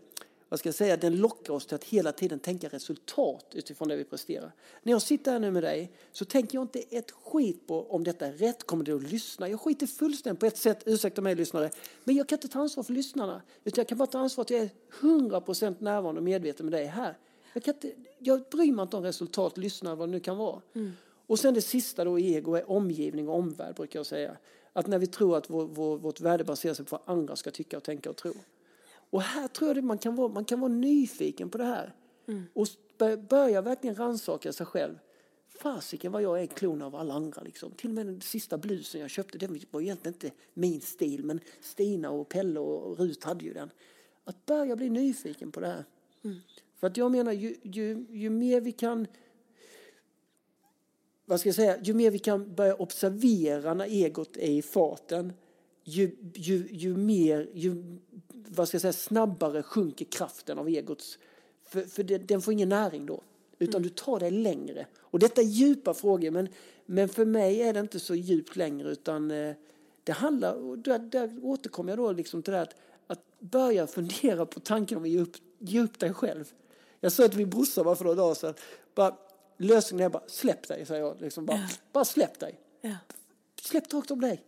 vad ska jag säga, den lockar oss till att hela tiden tänka resultat utifrån det vi presterar. När jag sitter här nu med dig så tänker jag inte ett skit på om detta är rätt, kommer du att lyssna? Jag skiter fullständigt på ett sätt, ursäkta mig lyssnare, men jag kan inte ta ansvar för lyssnarna. Utan jag kan bara ta ansvar att jag är 100% närvarande och medveten med dig här. Jag, kan inte, jag bryr mig inte om resultat, lyssnare, vad det nu kan vara. Och sen det sista då i ego är omgivning och omvärld brukar jag säga. Att när vi tror att vår, vår, vårt värde baserar sig på vad andra ska tycka och tänka och tro. Och här tror jag att man kan vara, man kan vara nyfiken på det här. Och börja, verkligen rannsaka sig själv. Fasiken vad jag är klon av alla andra liksom. Till och med den sista blusen jag köpte, den var egentligen inte min stil. Men Stina och Pelle och Rut hade ju den. Att börja bli nyfiken på det här. För att jag menar, ju, ju, ju mer vi kan vad ska jag säga, ju mer vi kan börja observera när egot är i farten, ju, ju, ju mer, ju vad ska jag säga, snabbare sjunker kraften av egots, för, för det, den får ingen näring då, utan du tar dig längre. Och detta är djupa frågor, men, men för mig är det inte så djupt längre, utan eh, det handlar, och där, där återkommer jag då liksom till det att, att börja fundera på tanken om att ge upp, ge upp dig själv. Jag sa till min brorsa bara för några dagar sedan, bara, lösningen är bara släpp dig, säger jag. Liksom bara, bara släpp dig. Ja. Släpp taget om dig.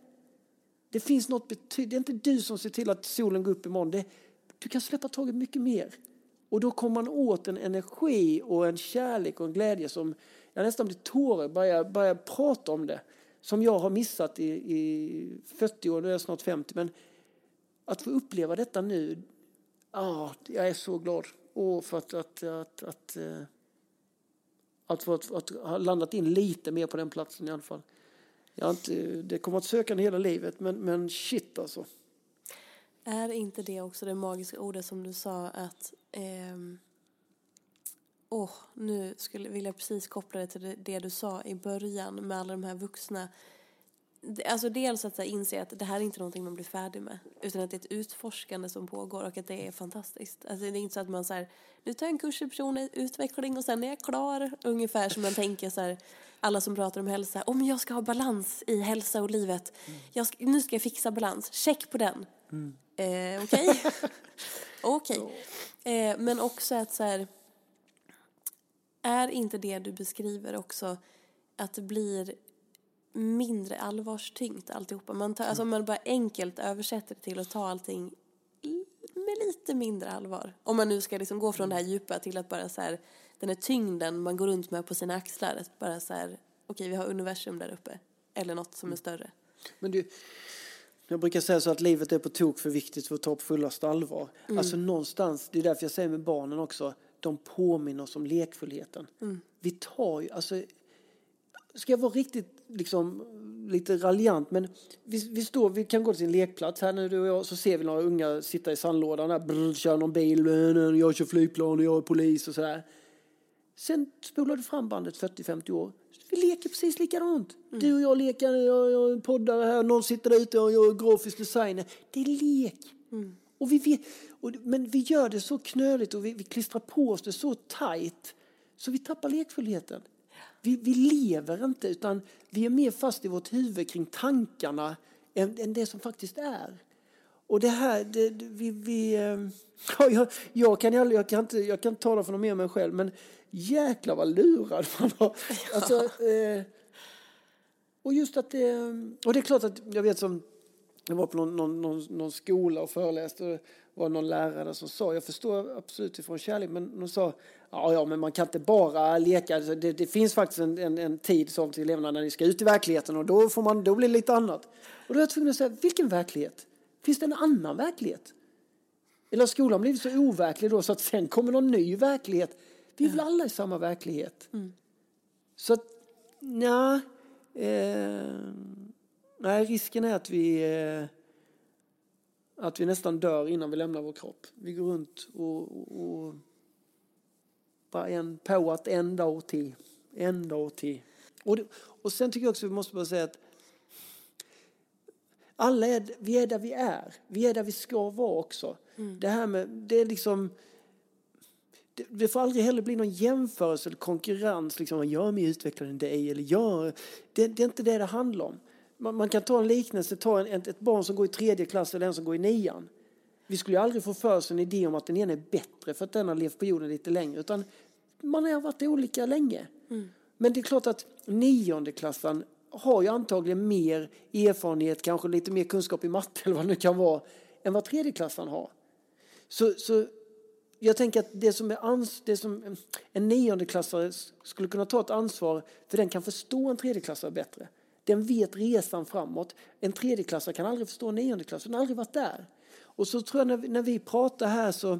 Det finns något betyd- det är inte du som ser till att solen går upp imorgon. Det, du kan släppa taget mycket mer. Och då kommer man åt en energi och en kärlek och en glädje som jag nästan blir tårar bara jag börjar prata om det. Som jag har missat i, i 40 år, nu är jag snart 50. Men att få uppleva detta nu, ah, jag är så glad. Och för att, att, att, att, eh, att, att, att, att, att ha landat in lite mer på den platsen i alla fall. Jag inte, det kommer att söka en hela livet, men, men shit alltså. Är inte det också det magiska ordet som du sa att ehm, Åh, nu skulle, vill jag precis koppla det till det, det du sa i början med alla de här vuxna. Alltså dels att så här, inse att det här är inte någonting man blir färdig med. Utan att det är ett utforskande som pågår och att det är fantastiskt. Alltså det är inte så att man så här, nu tar jag en kurs i personlig utveckling och sen är jag klar. Ungefär som man tänker så här, alla som pratar om hälsa. Om jag ska ha balans i hälsa och livet. Jag ska, nu ska jag fixa balans. Check på den. Eh, Okej. Okej. Eh, men också att så här, Är inte det du beskriver också att det blir mindre allvarstyngt alltihopa? Man tar, alltså om man bara enkelt översätter det till att ta allting med lite mindre allvar. Om man nu ska liksom gå från det här djupa till att bara så här, den här tyngden man går runt med på sina axlar, att bara så här, okej vi har universum där uppe. Eller något som är större. Men du, jag brukar säga så att livet är på tok för viktigt för att ta på fullaste allvar. Alltså någonstans, det är därför jag säger med barnen också, de påminner oss om lekfullheten. Vi tar ju, alltså, ska jag vara riktigt liksom lite raljant, men vi, vi står, vi kan gå till en lekplats här nu du och jag, så ser vi några unga sitta i sandlådan där, brr, kör någon bil, jag kör flygplan och jag är polis och sådär. Sen spolar du fram bandet 40-50 år. Vi leker precis likadant. Du och jag leker, jag, jag är poddare här, någon sitter där ute och jag är grafisk designer. Det är lek. Och vi vet, och, men vi gör det så knöligt och vi, vi klistrar på oss det så tajt så vi tappar lekfullheten. Vi, vi lever inte utan vi är mer fast i vårt huvud kring tankarna än, än det som faktiskt är. Och det här, det, vi, vi, eh, ja, jag, jag, kan, aldrig- jag, kan inte, jag kan inte tala för någon mer än mig själv, men jäklar vad lurad man var. Alltså, eh, och just att det, och det är klart att jag vet som, jag var på någon, någon, någon, någon skola och föreläste och det var någon lärare som sa, jag förstår absolut ifrån kärlek, men de sa, ja, ja men man kan inte bara leka, Alltså, det, det finns faktiskt en, en, en tid som till eleverna när ni ska ut i verkligheten och då får man, då blir det lite annat. Och då är jag tvungen att säga, vilken verklighet? Finns det en annan verklighet? Eller har skolan blivit så overklig då så att sen kommer någon ny verklighet? Vi är väl alla i samma verklighet? Så att, nja, eh, nej, risken är att vi, eh, att vi nästan dör innan vi lämnar vår kropp. Vi går runt och, och bara en på att en dag till, en dag till. Och, det, och sen tycker jag också vi måste bara säga att alla är, vi är där vi är. Vi är där vi ska vara också. Det här med, det är liksom, det, det får aldrig heller bli någon jämförelse eller konkurrens. Liksom, jag är mer utvecklad än dig. Eller jag, det, det är inte det det handlar om. Man, man kan ta en liknelse, ta en, ett, ett barn som går i tredje klass eller en som går i nian. Vi skulle ju aldrig få för oss en idé om att den ena är bättre för att den har levt på jorden lite längre. Utan man har varit olika länge. Men det är klart att niondeklassen har ju antagligen mer erfarenhet, kanske lite mer kunskap i matte eller vad det nu kan vara, än vad tredjeklassen har. Så, så jag tänker att det som, är ans, det som en niondeklassare skulle kunna ta ett ansvar för den kan förstå en tredjeklassare bättre. Den vet resan framåt. En tredjeklassare kan aldrig förstå en niondeklassare, den har aldrig varit där. Och så tror jag när vi, när vi pratar här så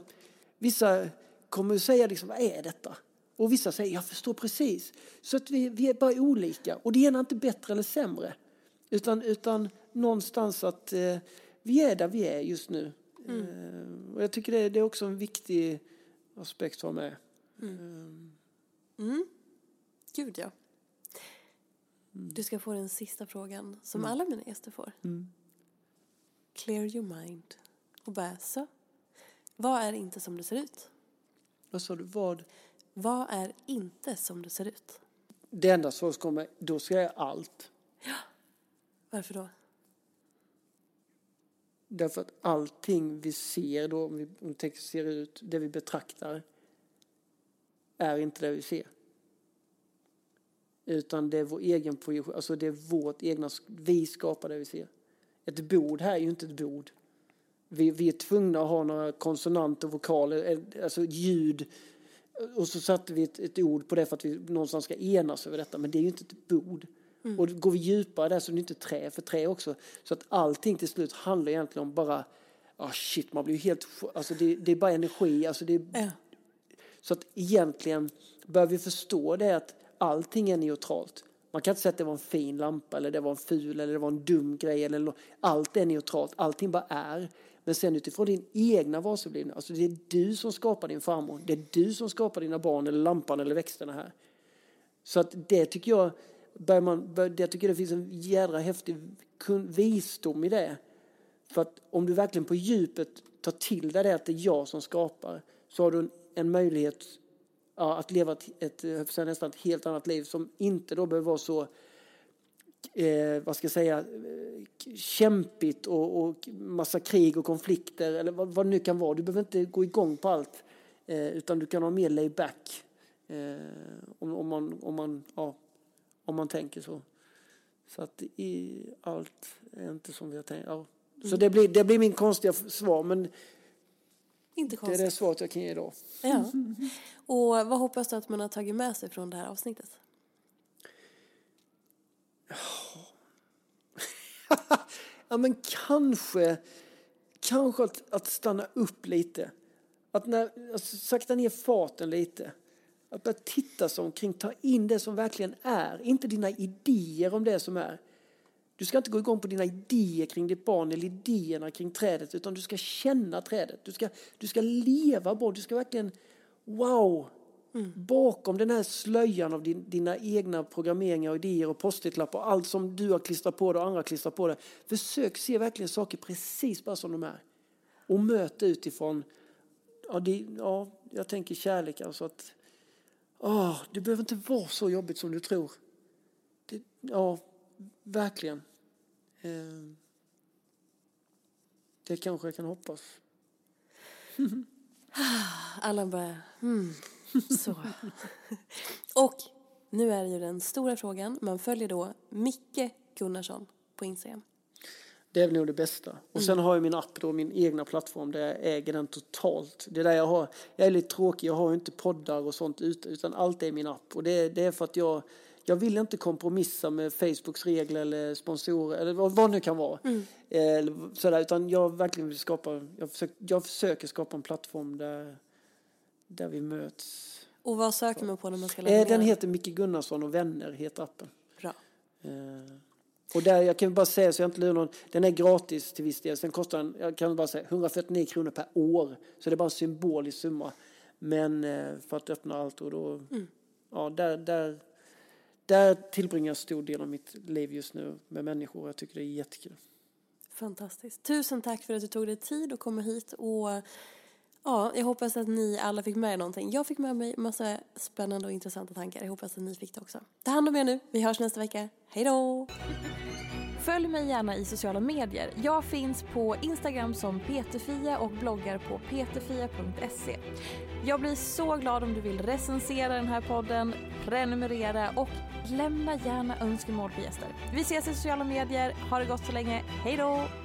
vissa kommer att säga liksom, vad är detta? Och vissa säger, jag förstår precis. Så att vi, vi är bara olika. Och det ena är inte bättre eller sämre. Utan, utan någonstans att eh, vi är där vi är just nu. Eh, och jag tycker det, det är också en viktig aspekt att ha med. Gud ja. Du ska få den sista frågan som alla mina gäster får. Clear your mind. Och bara så. Vad är inte som det ser ut? Vad sa du? Vad? Vad är inte som det ser ut? Det enda som kommer, då ska jag allt. Varför då? Därför att allting vi ser då, om vi, om vi tänker ser ut, det vi betraktar, är inte det vi ser. Utan det är vår egen projektion, alltså det är vårt egna, vi skapar det vi ser. Ett bord här är ju inte ett bord. Vi, vi är tvungna att ha några konsonanter, vokaler, eh, alltså ljud. Och så satte vi ett, ett ord på det för att vi någonstans ska enas över detta. Men det är ju inte ett bord. Och går vi djupare där så är det inte trä, för trä också. Så att allting till slut handlar egentligen om bara, ah shit, man blir ju helt, alltså det, det är bara energi, alltså det Ja. så att egentligen bör vi förstå det att allting är neutralt. Man kan inte säga att det var en fin lampa eller det var en ful eller det var en dum grej. Eller, allt är neutralt, allting bara är. Men sen utifrån din egna varseblivning, alltså det är du som skapar din farmor. Det är du som skapar dina barn eller lampan eller växterna här. Så att det tycker jag, bör man, bör, det tycker jag det finns en jädra häftig visdom i det. För att om du verkligen på djupet tar till dig det att det är jag som skapar så har du en, en möjlighet ja, att leva ett, ett, nästan ett helt annat liv som inte då behöver vara så eh, vad ska jag säga, eh, kämpigt och, och massa krig och konflikter eller vad, vad det nu kan vara. Du behöver inte gå igång på allt eh, utan du kan ha mer laid back Eh, om, om, man, om, man, ja, om man tänker så. Så att i, allt är inte som vi har tänkt. Ja. Så Mm. det, blir, det blir min konstiga svar, men Inte det är konstigt. det svaret jag kan ge idag. Ja. Och vad hoppas du att man har tagit med sig från det här avsnittet? Ja, men kanske, kanske att, att stanna upp lite. Att när, alltså, sakta ner farten lite. Att börja titta sig omkring, ta in det som verkligen är. Inte dina idéer om det som är. Du ska inte gå igång på dina idéer kring ditt barn eller idéerna kring trädet utan du ska känna trädet. Du ska, du ska leva bort, du ska verkligen, wow! Bakom den här slöjan av din, dina egna programmeringar och idéer och post-it-lappar och allt som du har klistrat på dig och andra har klistrat på dig. Försök se verkligen saker precis bara som de är. Och möt utifrån, ja, det, ja jag tänker kärlek alltså att, oh, det behöver inte vara så jobbigt som du tror. Det, ja, verkligen. Eh, det kanske jag kan hoppas. Ah, Alla bara, mm så. Och nu är det ju den stora frågan. Man följer då Micke Gunnarsson på Instagram. Det är nog det bästa. Och sen har jag min app då, min egna plattform där jag äger den totalt. Det är där jag har, jag är lite tråkig, jag har ju inte poddar och sånt ute utan allt är min app. Och det, det är för att jag, jag vill inte kompromissa med Facebooks regler eller sponsorer eller vad, vad det nu kan vara. Eller sådär, utan jag verkligen vill skapa, jag försöker, jag försöker skapa en plattform där, där vi möts. Och vad söker man på när man ska ladda Eh, ner den heter Micke Gunnarsson och vänner heter appen. Bra. Eh, Och där, jag kan bara säga så jag inte lurar någon, den är gratis till viss del. Sen kostar den, jag kan bara säga 149 kronor per år. Så det är bara en symbolisk summa. Men eh, för att öppna allt och då, ja där, där, där tillbringar jag stor del av mitt liv just nu med människor. Jag tycker det är jättekul. Fantastiskt. Tusen tack för att du tog dig tid att komma hit och ja, jag hoppas att ni alla fick med er någonting. Jag fick med mig massa spännande och intressanta tankar. Jag hoppas att ni fick det också. Ta hand om er nu. Vi hörs nästa vecka. Hej då! Följ mig gärna i sociala medier. Jag finns på Instagram som peterfia och bloggar på peterfia.se. Jag blir så glad om du vill recensera den här podden, prenumerera och lämna gärna önskemål på gäster. Vi ses i sociala medier. Ha det gott så länge. Hej då!